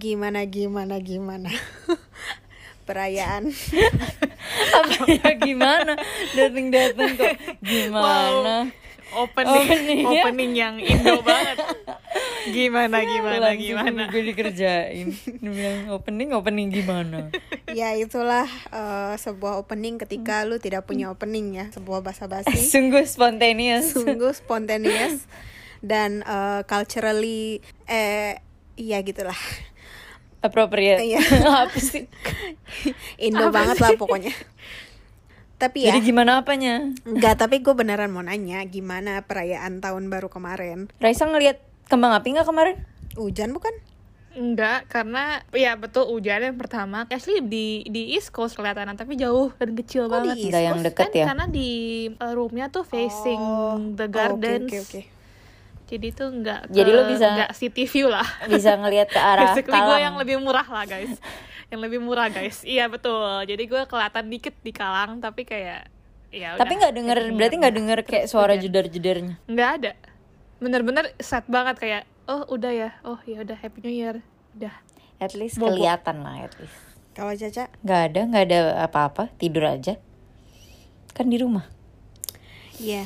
Gimana gimana gimana? Perayaan. Apa ya gimana? Dateng dateng kok gimana? Opening Opening, ya. opening yang Indo banget. Gimana gimana Langsung gimana? gue dikerjain. Bilang opening opening gimana? Ya itulah eh, sebuah opening ketika lu tidak punya opening ya. Sebuah bahasa basi sungguh spontaneous. Sungguh spontaneous. Dan eh, culturally eh iya gitulah appropriate Iya. apa sih Indo banget lah pokoknya tapi ya jadi gimana apanya Enggak, tapi gue beneran mau nanya gimana perayaan tahun baru kemarin Raisa ngelihat kembang api nggak kemarin Hujan bukan? Enggak, karena ya betul hujan yang pertama. Asli di di East Coast kelihatan, tapi jauh dan kecil Oh, di banget. East Nggak yang Coast? deket kan ya karena di uh, roomnya tuh facing Oh. the Oh, oke, gardens. Oke, oke. Jadi tuh enggak Jadi lo bisa- enggak city view lah. bisa ngelihat ke arah Basically gue yang lebih murah lah guys. yang lebih murah guys. Iya betul. Jadi gue kelihatan dikit di Kalang, tapi kayak ya tapi udah, nggak denger berarti nggak denger kayak suara jedar-jedarnya nggak ada. Bener-bener sad banget kayak oh udah ya, oh ya udah Happy New Year, udah. at least Bobo. kelihatan lah at least Kalau Caca? nggak ada nggak ada apa-apa tidur aja kan di rumah Iya.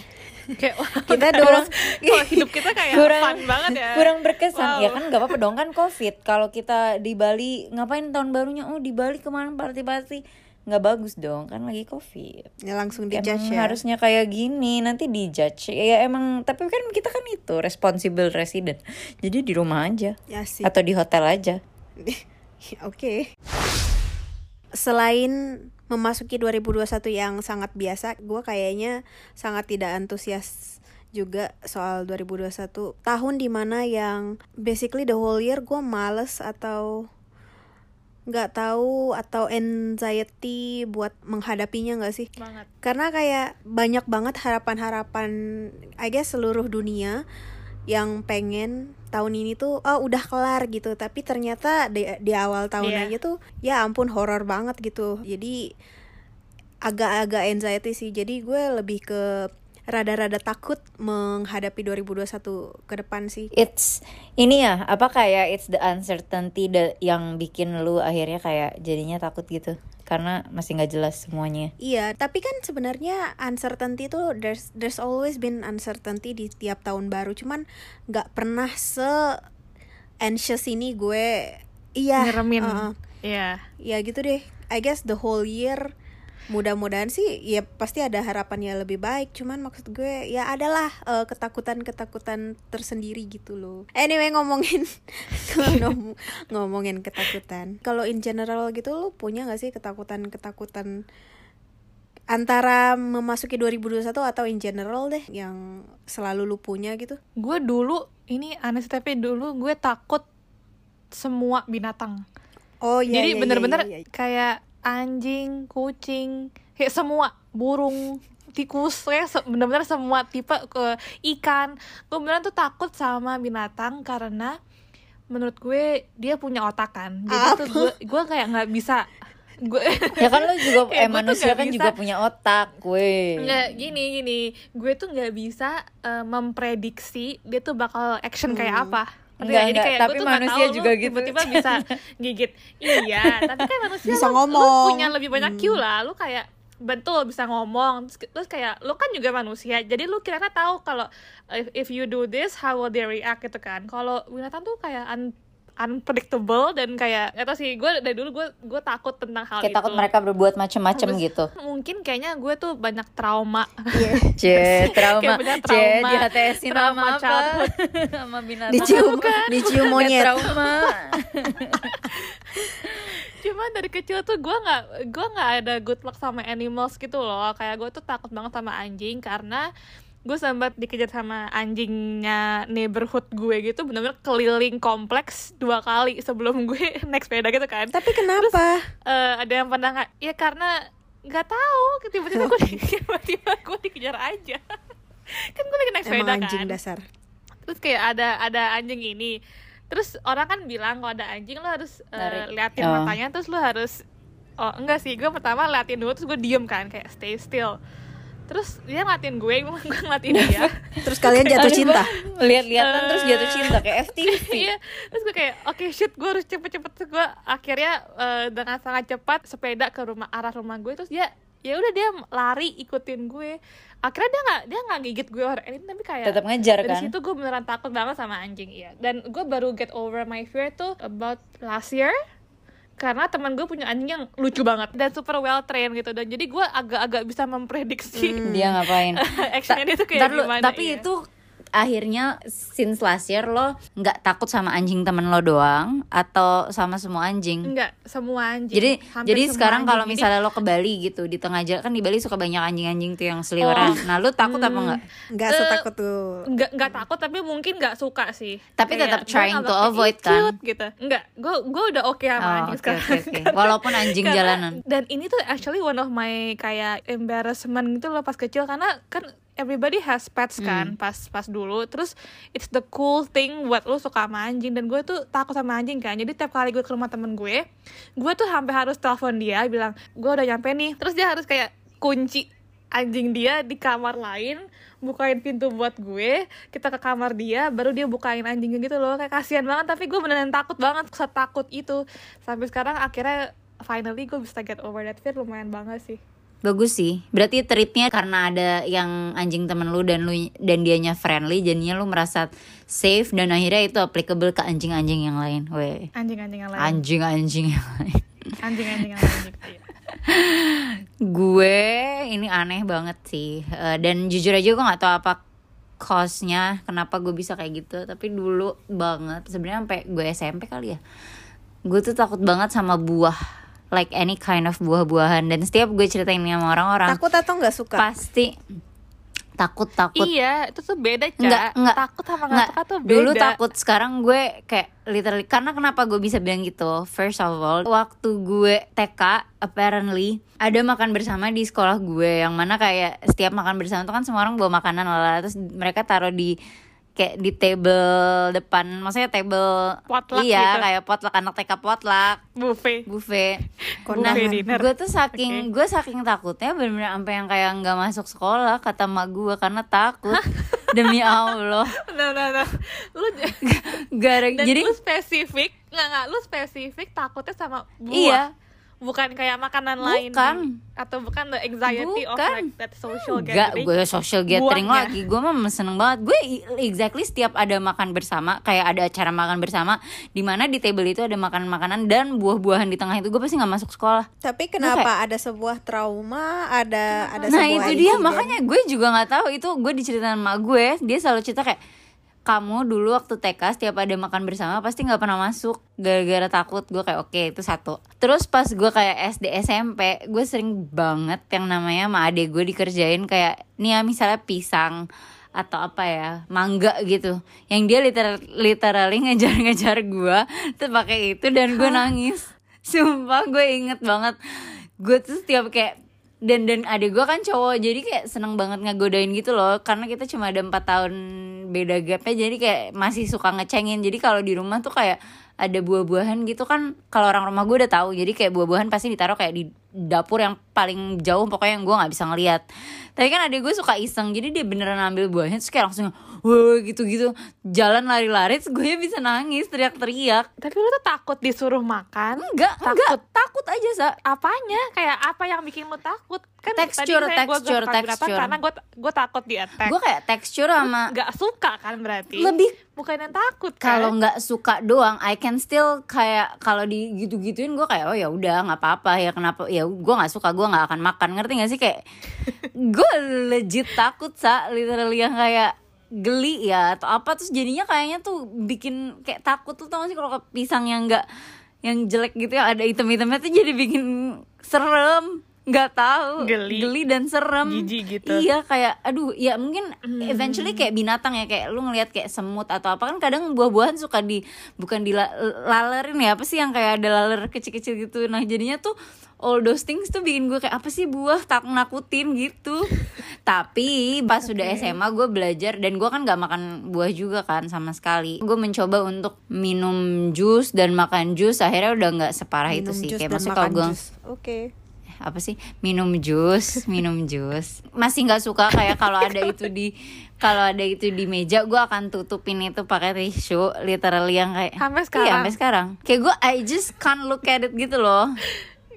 Kayak wah, Kita doang. wah, hidup kita kayak fun banget ya. kurang berkesan Wow. ya kan nggak apa-apa dong kan covid kalau kita di Bali ngapain tahun barunya oh di Bali kemarin party-party nggak bagus dong kan lagi covid Ya langsung dijudge ya. harusnya kayak gini nanti dijudge ya emang tapi kan kita kan itu responsible resident jadi di rumah aja Ya sih. atau di hotel aja Oke. Selain memasuki 2021 yang sangat biasa, gue kayaknya sangat tidak antusias juga soal 2021 tahun di mana yang basically the whole year gue males atau nggak tahu atau anxiety buat menghadapinya nggak sih? Banget. karena kayak banyak banget harapan-harapan I guess seluruh dunia yang pengen tahun ini tuh oh udah kelar gitu. Tapi ternyata di, di awal tahun Iya. aja tuh ya ampun horor banget gitu. Jadi agak-agak anxiety sih. Jadi gue lebih ke rada-rada takut menghadapi 2021 ke depan sih. It's ini ya apa kayak it's the uncertainty that yang bikin lu akhirnya kayak jadinya takut gitu karena masih nggak jelas semuanya Iya, tapi kan sebenarnya uncertainty tuh there's there's always been uncertainty di tiap tahun baru, cuman nggak pernah se anxious ini gue iya Ngeremin. uh-uh. Iya. ya gitu deh. I guess the whole year mudah-mudahan sih ya pasti ada harapannya lebih baik, cuman maksud gue ya adalah eh, ketakutan-ketakutan tersendiri gitu loh. Anyway ngomongin ngom- ngomongin ketakutan. Kalau in general gitu lo punya gak sih ketakutan-ketakutan antara memasuki 2021 atau in general deh yang selalu lu punya gitu? Gue dulu ini aneh tapi dulu gue takut semua binatang. Oh iya Jadi iya, bener-bener iya, iya, iya. kayak anjing, kucing, kayak semua burung, tikus, kayak se- bener-bener semua tipe ke ikan. Gue beneran tuh takut sama binatang karena menurut gue dia punya otak kan. Jadi tuh gue gue kayak nggak bisa gue ya kan lu juga eh manusia kan bisa. juga punya otak gue nggak gini gini gue tuh nggak bisa eh, memprediksi dia tuh bakal action kayak apa Enggak, nggak? enggak, kayak tapi gue tuh nggak manusia tahu lu juga gitu. tiba-tiba bisa gigit. Iya tapi kan manusia Bisa lu, lu ngomong. punya lebih banyak Q lah. Lu kayak betul bisa ngomong. Terus, terus kayak lu kan juga manusia. Jadi lu kira-kira tahu kalau if, if you do this how will they react gitu kan? Kalau binatang tuh kayak un- unpredictable dan kayak nggak tau sih gue dari dulu gue gue takut tentang hal kayak itu. takut mereka berbuat macem-macem Terus- gitu. mungkin kayaknya gue tuh banyak trauma. C trauma Kayak bener C trauma. di HTSin Trauma sama apa sama binatang. Dicium, dicium Kayak monyet. trauma. Cuma dari kecil tuh gue nggak gue nggak ada good luck sama animals gitu loh. Kayak gue tuh takut banget sama anjing karena gue sempat dikejar sama anjingnya neighborhood gue gitu bener-bener keliling kompleks dua kali sebelum gue naik sepeda gitu kan Tapi kenapa? Eh, ada yang pernah nggak ya karena nggak tahu tiba-tiba gue tiba-tiba gue dikejar aja kan gue lagi naik sepeda Emang anjing kan dasar. terus kayak ada ada anjing ini terus orang kan bilang kalau ada anjing lo harus Tarik. liatin Oh. matanya terus lo harus oh enggak sih gue pertama liatin dulu terus gue diem kan kayak stay still terus dia ngeliatin gue gue ngeliatin dia. Terus kalian jatuh cinta. lihat-lihatan terus jatuh cinta kayak FTV iya terus gue kayak oke shit gue harus cepet-cepet. Terus gue akhirnya eh, dengan sangat cepat sepeda ke rumah arah rumah gue terus dia ya udah dia lari ikutin gue. Akhirnya dia nggak dia nggak gigit gue or anything tapi kayak tetap ngejar dari kan? situ gue beneran takut banget sama anjing iya. Dan gue baru get over my fear tuh about last year karena teman gue punya anjing yang lucu banget. Dan super well trained gitu. Dan jadi gue agak-agak bisa memprediksi. Dia ngapain? Actionnya dia tuh kayak Ntar gimana tapi iya. itu akhirnya since last year lo nggak takut sama anjing temen lo doang atau sama semua anjing? Enggak semua anjing. Jadi Hampir jadi sekarang kalau misalnya lo ke Bali gitu di tengah jalan kan di Bali suka banyak anjing-anjing tuh yang seliweran. Nah lo takut apa enggak Nggak? Eh, setakut tuh. nggak nggak takut tapi mungkin nggak suka sih. Tapi Kayak tetap trying to avoid, cute kan? gitu. Nggak gue gue udah oke sama Oh, anjing oke, sekarang. oke, oke. Karena- Walaupun anjing karena- jalanan. dan ini tuh actually one of my kayak embarrassment gitu loh pas kecil. Karena kan everybody has pets Hmm. kan pas pas dulu. Terus it's the cool thing buat lo suka sama anjing. Dan gue tuh takut sama anjing kan. Jadi tiap kali gue ke rumah temen gue gue tuh sampai harus telepon dia bilang gue udah nyampe nih. Terus dia harus kayak kunci anjing dia di kamar lain bukain pintu buat gue kita ke kamar dia baru dia bukain anjingnya gitu loh. Kayak kasihan banget tapi gue beneran takut banget setakut itu. Sampai sekarang akhirnya finally gue bisa get over that fear lumayan banget sih bagus sih. Berarti treatnya karena ada yang anjing temen lu dan lu dan dianya friendly jadinya lu merasa safe dan akhirnya itu applicable ke anjing-anjing yang lain. Weh. Anjing-anjing yang lain. Anjing-anjing yang lain. Anjing-anjing yang lain gitu ya. gue ini aneh banget sih. Eh, dan jujur aja gue nggak tahu apa cause-nya kenapa gue bisa kayak gitu. Tapi dulu banget sebenarnya sampai gue SMP kali ya gue tuh takut banget sama buah like any kind of buah-buahan dan setiap gue ceritain ini sama orang-orang Takut atau nggak suka? pasti takut takut iya itu tuh beda Ca. Enggak, enggak. takut sama nggak Nggak, suka tuh beda dulu takut sekarang gue kayak literally karena kenapa gue bisa bilang gitu first of all waktu gue TK apparently ada makan bersama di sekolah gue yang mana kayak setiap makan bersama tuh kan semua orang bawa makanan lah terus mereka taruh di kayak di table depan maksudnya table Potluck iya gitu. kayak potluck anak TK potluck. Buffet. Buffet. Nah gue tuh saking gue saking takutnya bener-bener sampai yang kayak nggak masuk sekolah kata mak gue karena takut. Demi allah. Nah nah nah. Lu gara jadi lu spesifik nggak nggak lu spesifik takutnya sama buah iya bukan kayak makanan lain Bukan. atau bukan the anxiety of Bukan. like that social Enggak, gathering. gue social gathering Buahnya. lagi. Gue mah seneng banget. Gue exactly setiap ada makan bersama Kayak ada acara makan bersama Di mana di table itu ada makanan-makanan Dan buah-buahan di tengah itu Gue pasti gak masuk sekolah. Tapi kenapa? ada sebuah trauma, ada ada Nah sebuah itu dia. insiden? makanya gue juga nggak tahu. Itu gue diceritain sama gue. Dia selalu cerita kayak kamu dulu waktu TK setiap ada makan bersama pasti nggak pernah masuk. Gara-gara takut gue kayak oke itu satu. Terus pas gue kayak SD SMP gue sering banget yang namanya sama adek gue dikerjain kayak nih ya misalnya pisang atau apa ya mangga gitu. Yang dia literal literally ngejar-ngejar gue tuh pakai itu dan gue nangis. Sumpah gue inget banget. Gue tuh setiap kayak dan dan adik gue kan cowok jadi kayak seneng banget ngegodain gitu loh. Karena kita cuma ada empat tahun beda gapnya jadi kayak masih suka ngecengin. Jadi kalau di rumah tuh kayak ada buah-buahan gitu kan kalau orang rumah gue udah tahu. Jadi kayak buah-buahan pasti ditaruh kayak di dapur yang paling jauh pokoknya yang gue nggak bisa ngeliat. Tapi kan adik gue suka iseng jadi dia beneran ambil buahnya terus kayak langsung wah gitu-gitu. Jalan lari-lari terus gue bisa nangis teriak-teriak. Tapi lu tuh takut disuruh makan? Enggak enggak. Takut aja sa. Apanya? Kayak apa yang bikin lu takut? Kan Tekstur, tadi gua tekstur, binatang tekstur. karena gue gue takut di attack. Gue kayak tekstur sama nggak suka kan berarti? Lebih bukan yang takut kan? Kalau nggak suka doang I can still kayak kalau di gitu gituin gue kayak oh ya udah nggak apa-apa ya kenapa ya gue nggak suka gue nggak akan makan. Ngerti gak sih? Kayak gue legit takut sa. Literally yang kayak geli ya atau apa. Terus jadinya kayaknya tuh bikin kayak takut tuh tau gak sih? Kalau pisang yang nggak yang jelek gitu ya ada item-itemnya tuh jadi bikin serem nggak tahu Geli. dan serem Jijik gitu. iya kayak aduh ya mungkin eventually kayak binatang ya kayak lu ngelihat kayak semut atau apa kan kadang buah-buahan suka di bukan dilalerin ya apa sih yang kayak ada laler kecil-kecil gitu nah jadinya tuh all those things tuh bikin gue kayak apa sih buah tak nakutin gitu tapi pas sudah SMA gue belajar dan gue kan nggak makan buah juga kan sama sekali gue mencoba untuk minum jus dan makan jus akhirnya udah nggak separah itu Minum sih jus kayak maksudnya makan kalau gue. Oke. Apa sih? Minum jus minum jus. Masih nggak suka kayak kalau ada itu di kalau ada itu di meja gue akan tutupin itu pakai tisu literally yang kayak Sampai iya sekarang? sampai sekarang. Kayak gue I just can't look at it gitu loh.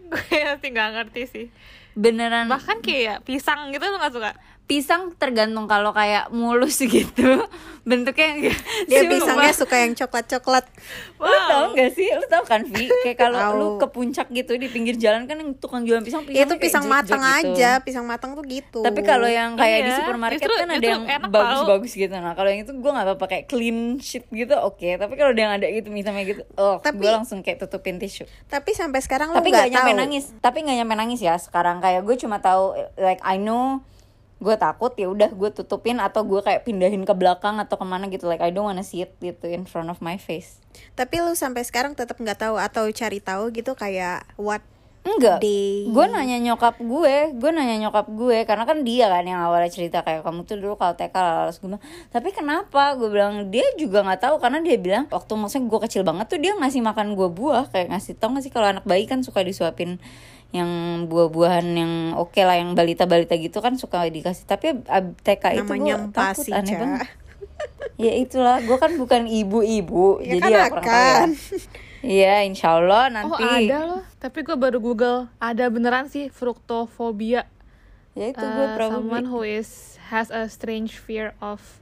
Gue masih nggak ngerti sih. Beneran. Bahkan kayak pisang gitu lo nggak suka pisang tergantung kalau kayak mulus gitu bentuknya enggak Dia Sumpah. pisangnya suka yang coklat-coklat. Lu tau gak sih? Lu tau kan Vi? Kayak kalau lu ke puncak gitu di pinggir jalan kan yang tukang jualan pisang Ya, itu pisangnya kayak pisang matang gitu. aja, pisang matang tuh gitu. Tapi kalau yang kayak di Iya, supermarket justru- kan ada justru yang bagus-bagus gitu. Nah, kalau yang itu gue gak apa-apa kayak clean shit gitu, oke. Tapi kalau ada yang ada gitu misalnya gitu, oh, Tapi- gue langsung kayak tutupin tisu. tapi sampai sekarang lo Tapi nggak gak nyampe tahu. nangis. Tapi gak nyampe nangis ya sekarang kayak gue cuma tahu like I know gue takut ya udah gue tutupin atau gue kayak pindahin ke belakang atau ke mana gitu like I don't wanna see it gitu in front of my face Tapi lu sampai sekarang tetap nggak tahu atau cari tahu gitu kayak what Enggak, Day. gue nanya nyokap gue, gue nanya nyokap gue karena kan dia kan yang awalnya cerita kayak kamu tuh dulu kalau TK lalas gue bilang, tapi kenapa? Gue bilang dia juga nggak tahu karena dia bilang waktu maksudnya gue kecil banget tuh dia ngasih makan gue buah kayak ngasih tau nggak sih kalau anak bayi kan suka disuapin yang buah-buahan yang oke lah yang balita-balita gitu kan suka dikasih tapi ab- TK itu namanya gue takut aneh banget ya itulah gue kan bukan ibu-ibu Ya jadi kan ya kurang tahu ya. akan. Iya, insya Allah oh nanti. ada loh tapi gue baru google ada beneran sih fruktofobia Ya itu gue Uh, probably. someone who is has a strange fear of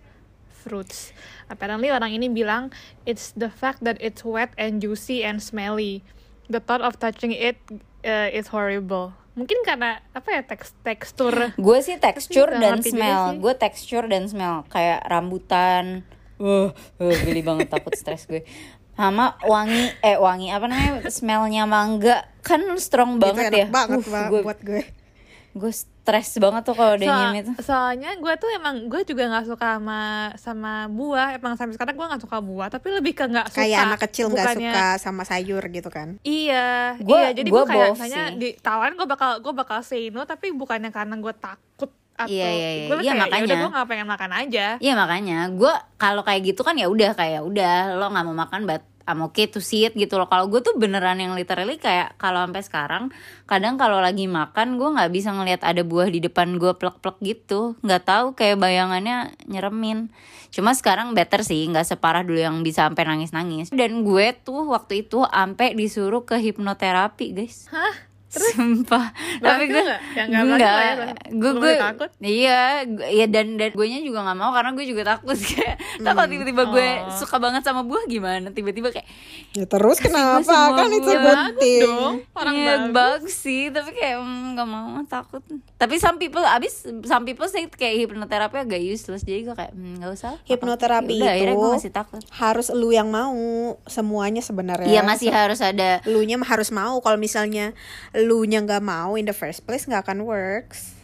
fruits. Apparently orang ini bilang it's the fact that it's wet and juicy and smelly. The thought of touching it uh, is horrible. Mungkin karena apa ya teks tekstur. Gue sih tekstur dan smell. Gue tekstur dan smell kayak rambutan. Wah, uh, geli banget takut stres gue. Sama wangi eh wangi apa namanya smellnya mangga kan strong Itu banget enak ya. banget Uh, gue buat gue. Gue stres banget tuh kalau udah So- nyium itu. soalnya gue tuh emang gue juga nggak suka sama sama buah. Emang sampai sekarang gue nggak suka buah. Tapi lebih ke nggak suka. Kayak anak kecil nggak Bukannya- suka sama sayur gitu kan. Iya, Gua- iya. Jadi gue kayak misalnya ditawarin gue bakal gue bakal say no, tapi bukannya karena gue takut atau Iya, iya, iya. gue Iya, kayak makanya. udah gue nggak pengen makan aja. Iya makanya gue kalau kayak gitu kan ya udah kayak udah lo nggak mau makan but I'm okay to see it gitu loh. Kalau gue tuh beneran yang literally kayak kalau sampai sekarang kadang kalau lagi makan gue nggak bisa ngelihat ada buah di depan gue plek-plek gitu. Nggak tahu kayak bayangannya nyeremin. Cuma sekarang better sih nggak separah dulu yang bisa sampai nangis-nangis. Dan gue tuh waktu itu sampai disuruh ke hipnoterapi guys. Hah? Sumpah. Berhasil Tapi gue nggak? Ya, nggak gue ya, Gue gue takut. iya iya dan dan gue nya juga nggak mau karena gue juga takut kayak tak kalau tiba-tiba gue Oh. suka banget sama buah gimana tiba-tiba kayak Ya terus kenapa kan itu penting. dong, orang iya, bagus. bagus sih tapi kayak mm, nggak mau takut tapi some people abis some people say kayak hipnoterapi agak useless jadi gue kayak "Hmm, nggak usah Hipnoterapi akhirnya itu gue masih takut Harus lu yang mau semuanya sebenarnya. iya masih harus ada lu nya harus mau kalau misalnya lu nya nggak mau in the first place nggak akan works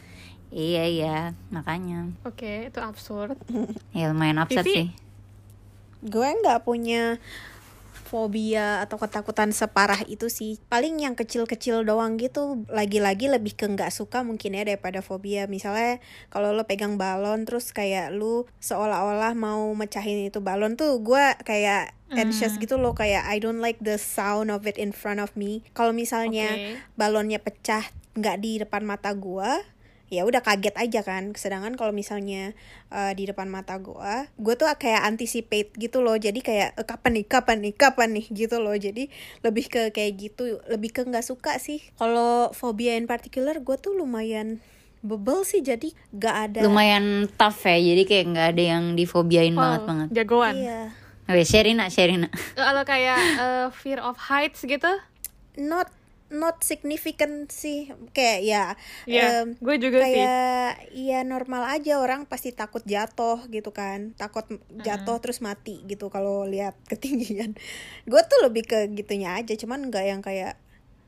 iya iya makanya Oke, itu absurd. ya lumayan upset Vivi? sih gue nggak punya fobia atau ketakutan separah itu sih. Paling yang kecil-kecil doang gitu lagi-lagi lebih ke nggak suka mungkin ya daripada fobia. Misalnya kalau lo pegang balon terus kayak lu seolah-olah mau mecahin itu balon tuh gue kayak anxious gitu loh kayak I don't like the sound of it in front of me. Kalau misalnya Oke. balonnya pecah nggak di depan mata gua ya udah kaget aja kan. Sedangkan kalau misalnya eh, di depan mata gua gua tuh kayak anticipate gitu loh. Jadi kayak "Eh, kapan nih kapan nih kapan nih? gitu loh. Jadi lebih ke kayak gitu lebih ke nggak suka sih. Kalau fobia in particular gua tuh lumayan bebel sih. Jadi nggak ada lumayan tough ya. Jadi kayak nggak ada yang difobiain banget Wow, banget Jagoan. iya. Oke, Sherina, Sherina. Kalau kayak uh, fear of heights gitu. not not significant sih. Kayak ya Iya, em, gue juga sih. kayak iya normal aja orang pasti takut jatuh gitu kan. Takut jatuh terus mati gitu kalau lihat ketinggian. Gue tuh lebih ke gitunya aja cuman nggak yang kayak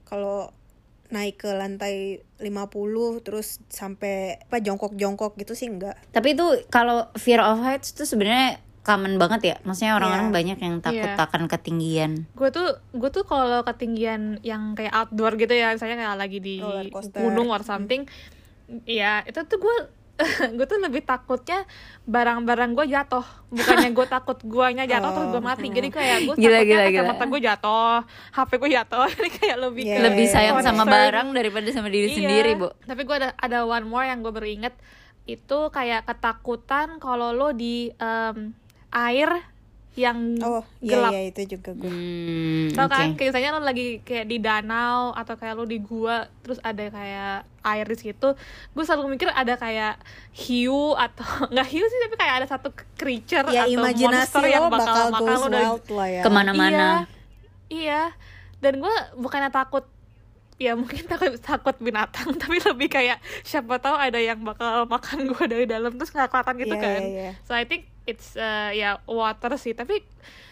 kalau naik ke lantai 50 terus sampai apa jongkok-jongkok gitu sih enggak Tapi itu kalau fear of heights itu sebenarnya common banget ya. Maksudnya orang-orang Iya. banyak yang takut Iya. akan ketinggian. gue tuh gue tuh kalau ketinggian yang kayak outdoor gitu ya misalnya kayak lagi di gunung or something ya itu tuh gue gue tuh lebih takutnya barang-barang gue jatuh bukannya gue takut guanya jatuh terus gue mati jadi kayak gue Gila, takutnya gila, gila. kacamata gue jatuh hp gue jatuh jadi kayak lebih Iya, ke Lebih sayang sama concern. barang daripada sama diri Iya. sendiri, Bu. Tapi gue ada ada one more yang gue baru inget itu kayak ketakutan kalau lo di em, air yang Oh, iya gelap. iya itu juga gue. Hmm, Tau kan, oke. kayak misalnya lo lagi kayak di danau atau kayak lo di gua terus ada kayak air di situ, gue selalu mikir ada kayak hiu atau nggak hiu sih tapi kayak ada satu creature Ya atau monster yang bakal, bakal makan lo dari ya. Ke mana-mana. Iya, iya. Dan gue bukannya takut ya mungkin takut takut binatang tapi lebih kayak siapa tahu ada yang bakal makan gue dari dalam terus nggak kelihatan gitu Iya, kan iya, iya. so I think it's uh, ya water sih tapi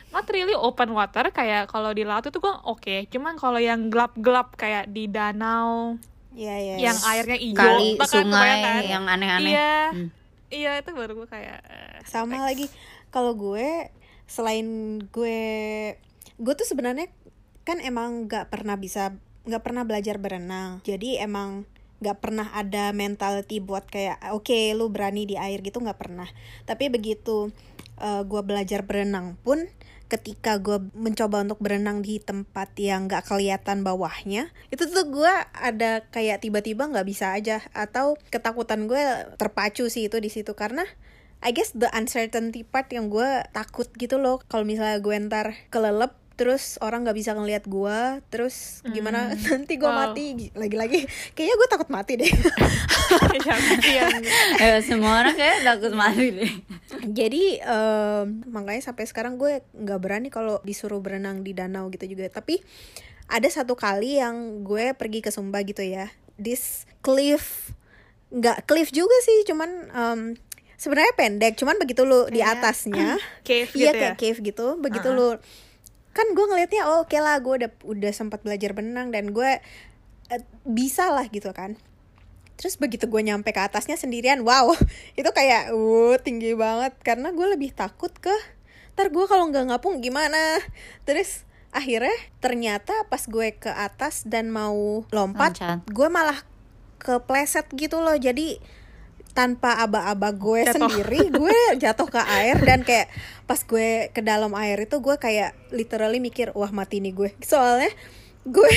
not really open water kayak kalau di laut itu gue oke cuman kalau yang gelap-gelap kayak di danau Iya iya. yang airnya hijau Kali, sungai kan? yang aneh-aneh. iya Hmm. iya itu baru gue kayak eh, sama next. lagi kalau gue selain gue gue tuh sebenarnya kan emang nggak pernah bisa nggak pernah belajar berenang. Jadi emang nggak pernah ada mentality buat kayak oke lu berani di air gitu nggak pernah. Tapi begitu eh, gue belajar berenang pun ketika gue mencoba untuk berenang di tempat yang nggak kelihatan bawahnya itu tuh gue ada kayak tiba-tiba nggak bisa aja atau ketakutan gue terpacu sih itu di situ. Karena I guess the uncertainty part yang gue takut gitu loh. Kalau misalnya gue ntar kelelep terus orang nggak bisa ngelihat gue terus gimana? Nanti gue Wow. mati lagi-lagi. Kayaknya gue takut mati deh. Yang- yang Eh, semua orang kayak takut mati deh. jadi em, makanya sampai sekarang gue nggak berani kalau disuruh berenang di danau gitu juga. Tapi ada satu kali yang gue pergi ke Sumba gitu ya. This cliff nggak cliff juga sih cuman em, sebenarnya pendek cuman begitu lu di Kayak atasnya. cave iya gitu kayak ya? cave gitu. Begitu lu kan gue ngelihatnya oh oke lah gue udah udah sempat belajar berenang dan gue eh, bisa lah gitu kan. Terus begitu gue nyampe ke atasnya sendirian wow itu kayak uh tinggi banget. Karena gue lebih takut ke ntar gue kalau nggak ngapung gimana? Terus akhirnya ternyata pas gue ke atas dan mau lompat Loncat. gue malah kepleset gitu loh. Jadi tanpa aba-aba gue Jatuh. sendiri gue jatuh ke air dan kayak pas gue ke dalam air itu gue kayak literally mikir wah mati nih gue soalnya gue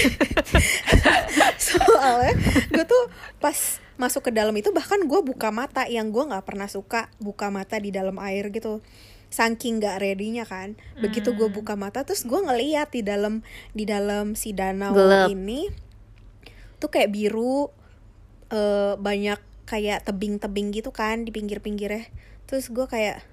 soalnya gue tuh pas masuk ke dalam itu bahkan gue buka mata yang gue nggak pernah suka buka mata di dalam air gitu saking nggak readynya kan begitu gue buka mata terus gue ngeliat di dalam di dalam si danau Gelap. ini tuh kayak biru eh, banyak kayak tebing-tebing gitu kan di pinggir-pinggirnya. Terus gue kayak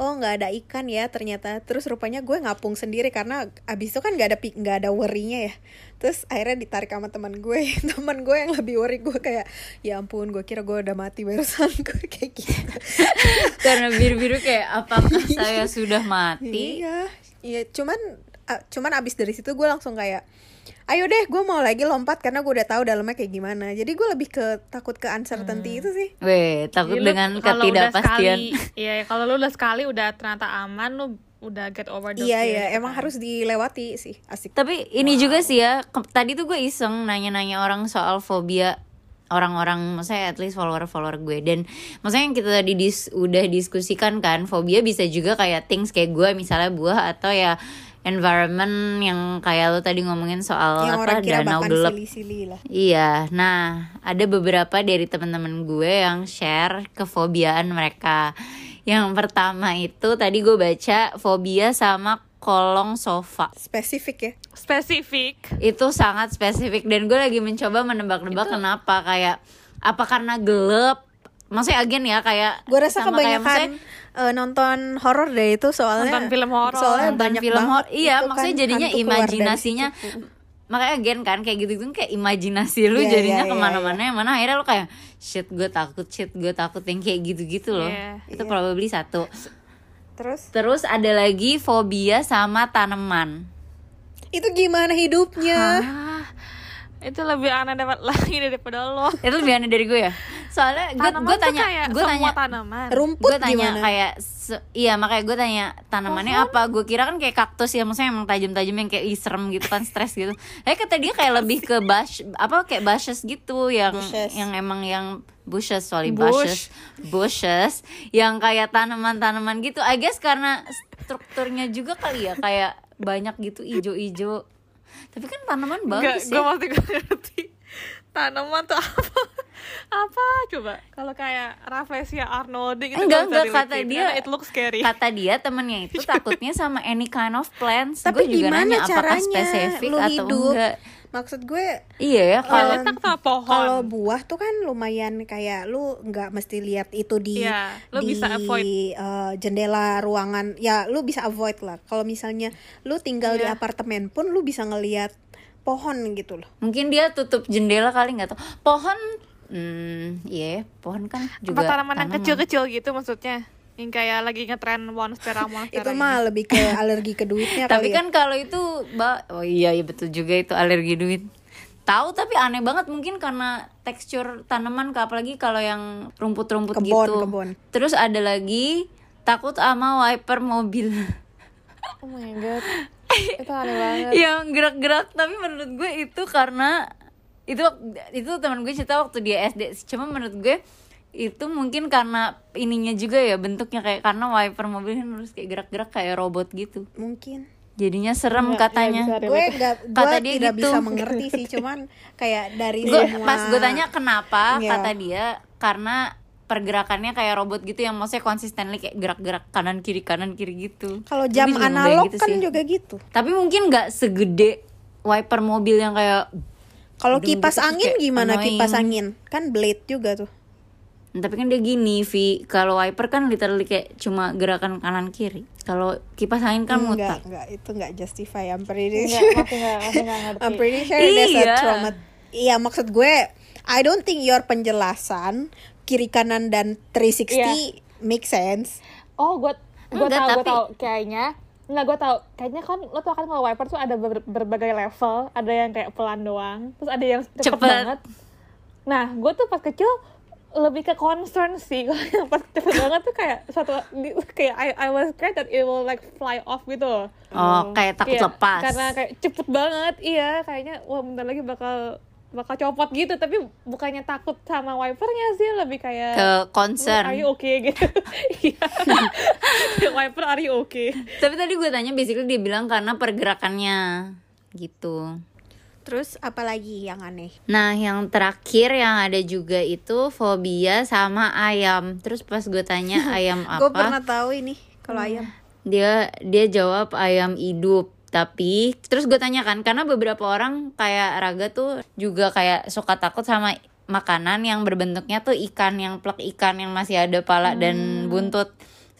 oh nggak ada ikan ya ternyata. Terus rupanya gue ngapung sendiri karena abis itu kan nggak ada nggak ada worrynya ya. Terus akhirnya ditarik sama teman gue teman gue yang lebih worry gue kayak ya ampun gue kira gue udah mati barusan. Gue kayak gitu. Karena biru-biru kayak apakah saya sudah mati? iya. Iya cuman cuman abis dari situ gue langsung kayak ayo deh gue mau lagi lompat karena gue udah tahu dalamnya kayak gimana. Jadi gue lebih ke takut ke uncertainty itu sih. Weh, takut Jadi lu dengan udah ketidakpastian. Iya, kalau lu udah sekali udah ternyata aman, lu udah get over the iya fear iya gitu emang kan. harus dilewati sih asik. Tapi ini juga sih ya, tadi tuh gue iseng nanya-nanya orang soal fobia orang-orang maksudnya at least follower-follower gue. Dan maksudnya yang kita tadi dis, udah diskusikan kan fobia bisa juga kayak things kayak gue misalnya buah atau ya environment yang kayak lo tadi ngomongin soal yang apa orang kira danau gelap Iya, nah ada beberapa dari teman-teman gue yang share kefobiaan mereka. Yang pertama itu tadi gue baca fobia sama kolong sofa. spesifik ya spesifik. Itu sangat spesifik dan gue lagi mencoba menebak-nebak kenapa kayak apa karena gelap. Maksudnya again ya kayak gue rasa sama kayak kebanyakan maksudnya eh, nonton horor deh itu soalnya Nonton film horor. soalnya nonton banyak film banget horor. Iya, itu maksudnya kan jadinya imajinasinya makanya again kan kayak gitu gitu kayak imajinasi lu Iya, jadinya iya, ke mana-mana yang mana akhirnya lu kayak shit gue takut shit gue takut yang kayak gitu-gitu loh Iya, itu iya. probably satu terus terus ada lagi fobia sama tanaman itu gimana hidupnya Ah, itu lebih aneh dapat lagi daripada lo. itu lebih aneh dari gue ya soalnya gue gue tanya gue tanya tanaman. Rumput gue tanya gimana? kayak se- iya makanya gue tanya tanamannya apa gue kira kan kayak kaktus ya maksudnya emang tajam-tajam yang kayak ih, serem gitu kan stres gitu eh kata dia kayak lebih ke bush apa kayak bushes gitu yang Bushes. yang emang yang bushes sorry Bush. bushes bushes yang kayak tanaman-tanaman gitu I guess karena strukturnya juga kali ya kayak banyak gitu ijo-ijo tapi kan tanaman Enggak, bagus gue ya masih gak ngerti tanaman tuh apa apa? Coba. Kalau kayak Rafflesia arnoldi gitu Enggak, enggak, kata dia- karena it looks scary. kata dia temennya itu takutnya sama any kind of plants. Tapi gue juga gimana nanya apakah caranya spesifik lu atau hidup? enggak? Maksud gue iya ya kalau sama pohon. kalau buah tuh kan lumayan kayak lu nggak mesti lihat itu di Iya, lu di bisa avoid. eh, jendela ruangan. Ya lu bisa avoid lah. Kalau misalnya lu tinggal di Iya. apartemen pun lu bisa ngelihat pohon gitu loh. Mungkin dia tutup jendela kali nggak tahu. Pohon hmm iya pohon kan apa juga tanaman yang kecil-kecil gitu maksudnya? Yang kayak lagi ngetren monstera monstera itu ini. mah lebih ke alergi ke duitnya tapi kali ya. kan kalau itu ba oh iya iya betul juga itu alergi duit. Tahu tapi aneh banget mungkin karena tekstur tanaman ke apalagi kalau yang rumput-rumput Kebon, gitu. kebon. terus ada lagi takut sama wiper mobil. Oh my god. Itu aneh banget. Yang gerak-gerak tapi menurut gue itu karena itu itu teman gue cerita waktu dia SD cuma menurut gue itu mungkin karena ininya juga ya bentuknya kayak karena wiper mobil kan harus kayak gerak-gerak kayak robot gitu. Mungkin. Jadinya serem Iya, katanya. bisa gue nggak Kata gue dia tidak gitu. bisa mengerti sih cuman kayak dari gue semua pas gue tanya kenapa Iya. kata dia karena pergerakannya kayak robot gitu yang maksudnya konsisten kayak gerak-gerak kanan kiri kanan kiri gitu. Kalau jam analog gitu kan sih. juga gitu. Tapi mungkin nggak segede wiper mobil yang kayak kalau kipas gitu angin kayak gimana annoying. kipas angin? Kan blade juga tuh. Tapi kan dia gini Vi kalau wiper kan literally kayak cuma gerakan kanan kiri. Kalau kipas angin kan muter. enggak. Enggak itu enggak justify. I'm pretty Enggak, sure. masih nggak masih nggak ngerti. I'm pretty sure there's a Iya. trauma. Iya maksud gue I don't think your penjelasan kiri kanan dan 360 Iya. make sense. Oh gue gue Enggak, tahu gue tapi- tahu. Kayaknya nggak gue tahu. Kayaknya kan lo tau kan kalau wiper tuh ada ber- berbagai level. Ada yang kayak pelan doang terus ada yang cepet, Cepet. banget. Nah gue tuh pas kecil lebih ke concern sih. Kalau yang pas cepet banget tuh kayak satu di- kayak I, I was scared that it will like fly off gitu oh kayak takut Iya, lepas. karena kayak cepet banget. Iya kayaknya wah bentar lagi bakal bakal copot gitu tapi bukannya takut sama wipernya sih lebih kayak ke Are concern you okay gitu? Iya. Wiper are you okay? tapi tadi gue tanya basically dia bilang karena pergerakannya gitu terus apalagi yang aneh Nah, yang terakhir yang ada juga itu fobia sama ayam. Terus pas gue tanya ayam gue apa, pernah tahu ini kalau ayam dia dia jawab ayam hidup. Tapi terus gue tanya kan, karena beberapa orang kayak Raga tuh juga kayak suka takut sama makanan yang berbentuknya tuh ikan yang plek ikan yang masih ada pala dan buntut.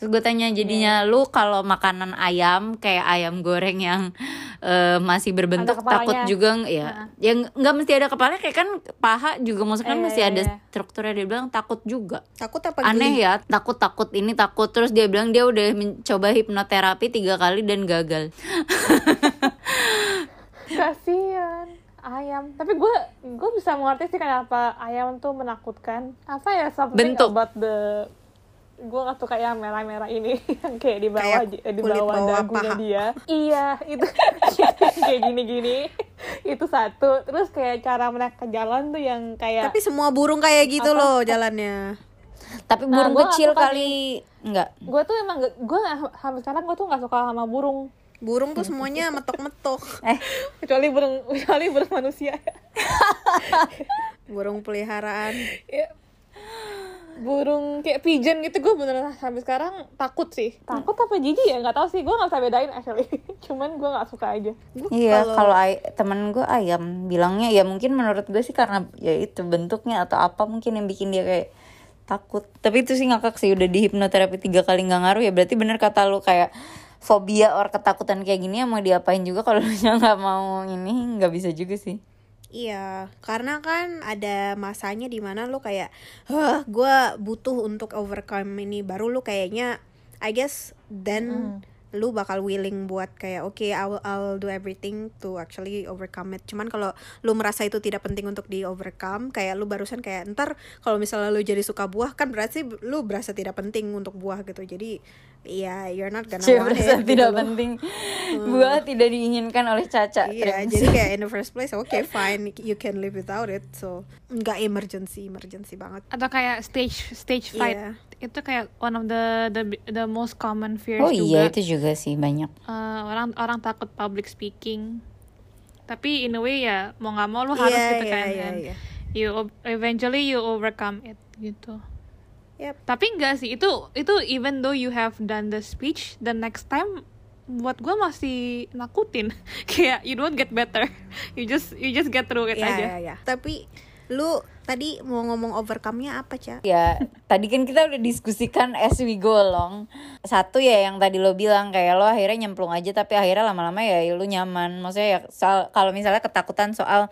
Terus gue tanya jadinya lu kalau makanan ayam kayak ayam goreng yang eh, masih berbentuk takut juga nggak- ya. Ya nggak- nggak mesti ada kepalanya kayak kan paha juga maksudnya kan Iya, masih iya, ada iya. strukturnya dia bilang takut juga. takut apa Aneh geli? ya, takut takut ini takut terus dia bilang dia udah mencoba hipnoterapi tiga kali dan gagal. Kasian ayam. Tapi gue gue bisa mengerti sih kenapa ayam tuh menakutkan. Apa ya something Bentuk. about the gue gak suka yang merah-merah ini yang kayak di bawah Kayak eh, di kulit bawah bawah dagunya paha. dia. Iya itu kayak gini-gini. Itu satu. Terus kayak cara mereka jalan tuh yang kayak tapi semua burung kayak gitu Apa? loh jalannya. Tapi Nah, burung kecil kali. enggak. gue tuh emang gue sampai sekarang gue tuh nggak suka sama burung. Burung tuh semuanya metok-metok. Eh, kecuali burung kecuali burung manusia. Burung peliharaan. Ya. Burung kayak pigeon gitu gue beneran sampai sekarang takut sih. Takut apa jijik ya? Nggak tahu sih gue nggak bisa bedain actually. Cuman gue nggak suka aja. Gua Iya, kalau- kalau ay- temen gue ayam bilangnya ya mungkin menurut gue sih karena ya itu bentuknya atau apa mungkin yang bikin dia kayak takut. Tapi itu sih ngakak sih udah di hipnoterapi tiga kali nggak ngaruh ya. Berarti bener kata lu kayak fobia or ketakutan kayak gini ya mau diapain juga kalau lu nggak mau ini nggak bisa juga sih. Iya, karena kan ada masanya di mana lu kayak, hah, gue butuh untuk overcome ini, baru lu kayaknya, I guess then lu bakal willing buat kayak oke okay, I'll I'll do everything to actually overcome it. Cuman kalau lu merasa itu tidak penting untuk di overcome kayak lu barusan kayak ntar kalau misalnya lu jadi suka buah kan berarti lu berasa tidak penting untuk buah gitu. Jadi ya you're not gonna Cie, want it, tidak gitu penting Buah tidak diinginkan oleh Caca Iya, Terus. jadi kayak in the first place, oke fine, you can live without it, so nggak emergency, emergency banget. atau kayak stage stage fright Iya. itu kayak one of the the the most common fears Oh iya juga itu juga sih banyak Eh, orang orang takut public speaking tapi in a way ya mau nggak mau lu harus Iya, gitu iya, kan iya, and iya. you eventually you overcome it gitu Yep. tapi enggak sih itu itu even though you have done the speech the next time buat gue masih nakutin kayak you don't get better you just you just get through it Iya, aja iya, iya. Tapi lu tadi mau ngomong overcome-nya apa, Ca? Ya, tadi kan kita udah diskusikan as we go along. Satu ya yang tadi lo bilang kayak lo akhirnya nyemplung aja tapi akhirnya lama-lama ya lo nyaman. Maksudnya ya soal- kalau misalnya ketakutan soal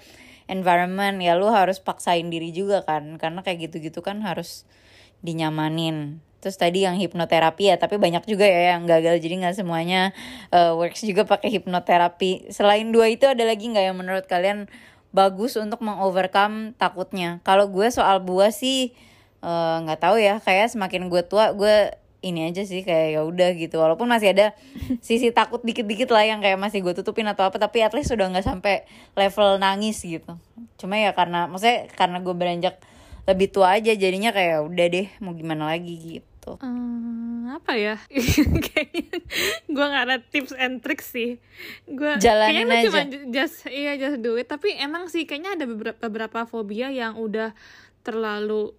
environment ya lo harus paksain diri juga kan. Karena kayak gitu-gitu kan harus dinyamanin. Terus tadi yang hipnoterapi ya, tapi banyak juga ya yang gagal jadi nggak semuanya uh, works juga pakai hipnoterapi. Selain dua itu ada lagi nggak yang menurut kalian bagus untuk mengovercome takutnya? Kalau gue soal buah sih eh, nggak tahu ya, kayak semakin gue tua gue ini aja sih kayak ya udah gitu. Walaupun masih ada sisi takut dikit-dikit lah yang kayak masih gue tutupin atau apa, tapi at least sudah nggak sampai level nangis gitu. Cuma ya karena maksudnya karena gue beranjak lebih tua aja jadinya kayak udah deh mau gimana lagi gitu. Hmm, apa ya kayaknya gue nggak ada tips and tricks sih gue Jalanin kayaknya aja. cuma ju- just iya just do it tapi emang sih kayaknya ada beberapa beberapa fobia yang udah terlalu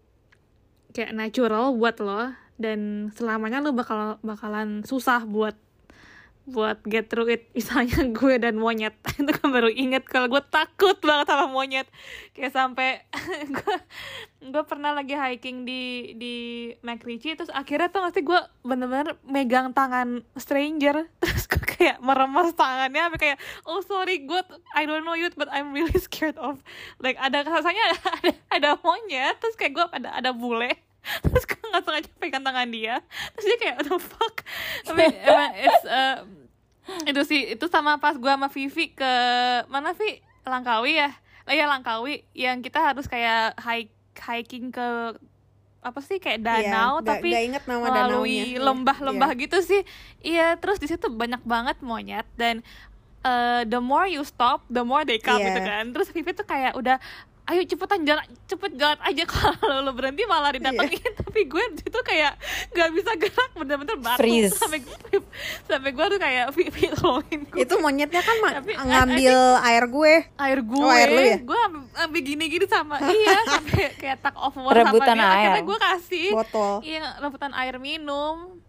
kayak natural buat lo dan selamanya lo bakal bakalan susah buat buat get through it. Misalnya gue dan monyet. Itu kan baru inget kalau gue takut banget sama monyet. Kayak sampai gue gue pernah lagi hiking di di McRitchie terus akhirnya tuh ngasih gue bener-bener megang tangan stranger. Terus gue kayak meremas tangannya sampai kayak oh sorry gue I don't know you but I'm really scared of like ada rasanya ada, ada ada monyet terus kayak gue ada ada bule terus gue nggak sengaja pegang tangan dia. Terus dia kayak the fuck? Tapi emang it's uh, itu sih itu sama pas gue sama Vivi ke mana Vi? Langkawi ya? Oh ya Langkawi. Yang kita harus kayak hike hiking ke apa sih kayak danau Iya, tapi nggak inget nama melalui. Iya, lembah-lembah gitu sih. Iya terus di situ banyak banget monyet dan uh, the more you stop the more they come Iya. gitu kan. Terus Vivi tuh kayak udah ayo cepetan jalan cepet jalan aja kalau lo berhenti malah didatengin Iya. tapi gue di situ kayak nggak bisa gerak bener-bener batu Freeze. sampai sampai gue tuh kayak tolongin gue Itu monyetnya kan Tapi, I- ngambil air gue. air gue, Oh, air lu ya? gue ambil gini-gini sama iya sampai kayak tak war Rebutan sama dia akhirnya air. gue kasih Botol. iya rebutan air minum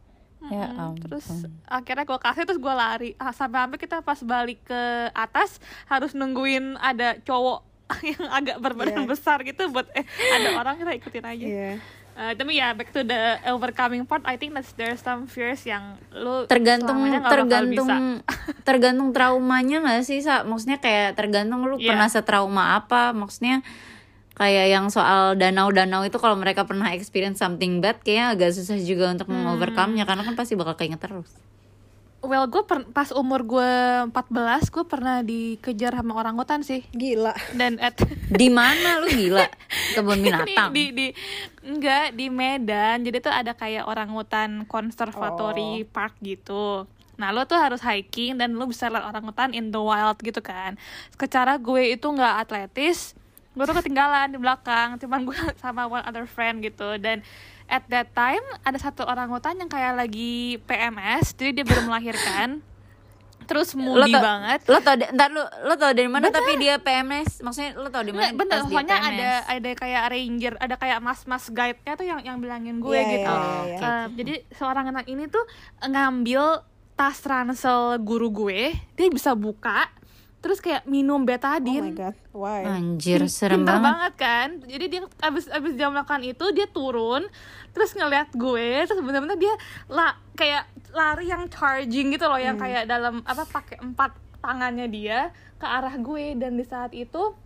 Ya Mm-mm. terus ampun. akhirnya gue kasih terus gue lari Ah, sampai sampai kita pas balik ke atas harus nungguin ada cowok yang agak berbadan Iya. besar gitu buat eh ada orang kita ikutin aja Iya. Eh, tapi ya back to the overcoming part I think that there's some fears yang lu tergantung tergantung bisa. tergantung traumanya nggak sih sa maksudnya kayak tergantung lu Iya. pernah setrauma apa maksudnya kayak yang soal danau-danau itu kalau mereka pernah experience something bad kayaknya agak susah juga untuk Hmm. mengovercome-nya karena kan pasti bakal keinget terus well gue pas umur gue 14 gue pernah dikejar sama orang hutan sih. Gila. dan at di mana lu gila? Kebun binatang. di, di enggak di Medan. Jadi tuh ada kayak orangutan conservatory park gitu. Nah lo tuh harus hiking dan lo bisa lihat orangutan in the wild gitu kan. Secara gue itu nggak atletis gue tuh ketinggalan di belakang. Cuman gue sama one other friend gitu. Dan at that time ada satu orangutan yang kayak lagi PMS jadi dia baru melahirkan. Terus lo moody tau, banget. lo tau ntar lu lo tau dari mana tapi dia PMS maksudnya lo tau di mana bener, soalnya ada ada kayak ranger, ada kayak mas-mas guide-nya tuh yang yang bilangin gue Iya, gitu. iya, iya, iya. Eh, jadi seorang anak ini tuh ngambil tas ransel guru gue, dia bisa buka, terus kayak minum Oh betadine. my god. Why? anjir Pin- serem pinter banget kan jadi dia abis abis dia melakukan itu dia turun terus ngeliat gue terus bener-bener dia lah kayak lari yang charging gitu loh yang Hmm. kayak dalam apa pakai empat tangannya dia ke arah gue dan di saat itu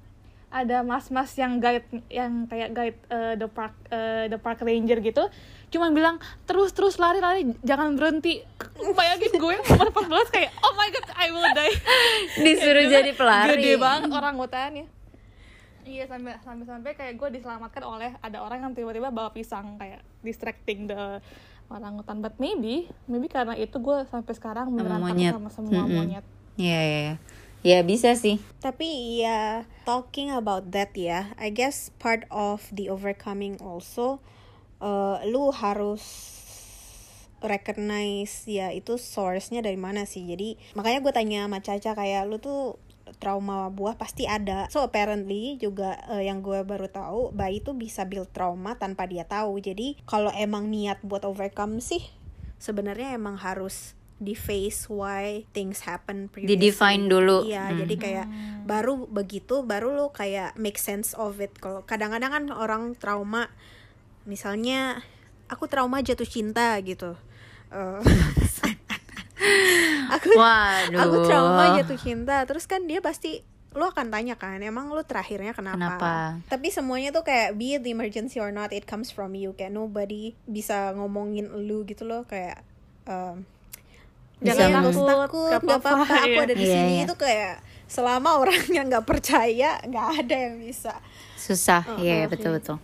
ada mas-mas yang guide yang kayak guide eh, the park eh, the park ranger gitu cuman bilang terus terus lari lari jangan berhenti. Bayangin gue umur 14 kayak oh my god I will die. Disuruh jadi pelari. gede banget orang hutannya. Iya sampai sampai sampai kayak gue diselamatkan oleh ada orang yang tiba-tiba bawa pisang kayak distracting the orang hutan. But maybe maybe karena itu gue sampai sekarang beneran sama semua monyet. Iya, iya, iya. Ya bisa sih. Tapi ya talking about that ya, I guess part of the overcoming also uh, lu harus recognize ya itu source-nya dari mana sih. Jadi makanya gue tanya sama Caca kayak lu tuh trauma buah pasti ada. So apparently juga uh, yang gue baru tahu bayi tuh bisa build trauma tanpa dia tahu. Jadi kalau emang niat buat overcome sih sebenarnya emang harus di face why things happen previously. Di-define dulu. Iya, Hmm. jadi kayak baru begitu baru lu kayak make sense of it. Kalau kadang-kadang kan orang trauma misalnya aku trauma jatuh cinta gitu. Eh, aku Waduh. aku trauma jatuh cinta terus kan dia pasti lu akan tanya kan emang lu terakhirnya kenapa? Kenapa? tapi semuanya tuh kayak be it the emergency or not it comes from you kayak nobody bisa ngomongin lu gitu loh kayak um, "Iya, usah takut Nggak nggak apa-apa, aku iya. ada di Iya, sini iya. itu kayak selama orangnya nggak percaya nggak ada yang bisa Susah. Oh, Iya, oke. betul betul.